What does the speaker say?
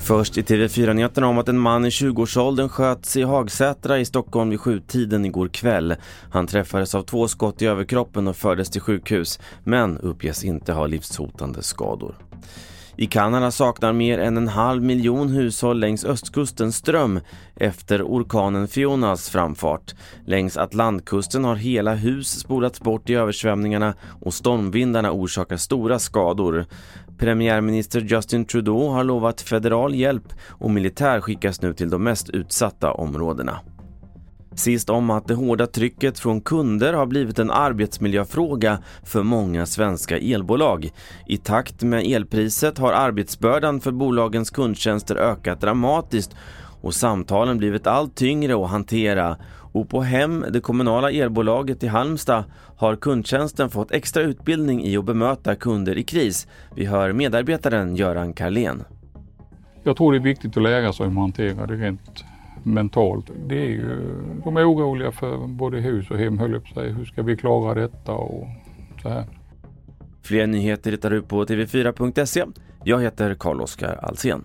Först i TV4-nyheterna om att en man i 20-årsåldern sköts i Hagsätra i Stockholm vid sjutiden igår kväll. Han träffades av två skott i överkroppen och fördes till sjukhus, men uppges inte ha livshotande skador. I Kanada saknar mer än en halv miljon hushåll längs östkusten ström efter orkanen Fionas framfart. Längs Atlantkusten har hela hus spolats bort i översvämningarna och stormvindarna orsakar stora skador. Premiärminister Justin Trudeau har lovat federal hjälp och militär skickas nu till de mest utsatta områdena. Sist om att det hårda trycket från kunder har blivit en arbetsmiljöfråga för många svenska elbolag. I takt med elpriset har arbetsbördan för bolagens kundtjänster ökat dramatiskt och samtalen blivit allt tyngre att hantera. Och på Hem, det kommunala elbolaget i Halmstad, har kundtjänsten fått extra utbildning i att bemöta kunder i kris. Vi hör medarbetaren Göran Karlén. Jag tror det är viktigt att lära sig hur man hanterar det rent mentalt. Det är ju, de är oroliga för både hus och hem, höll upp sig. Hur ska vi klara detta och så här. Fler nyheter hittar du på tv4.se. Jag heter Carl-Oskar Alsen.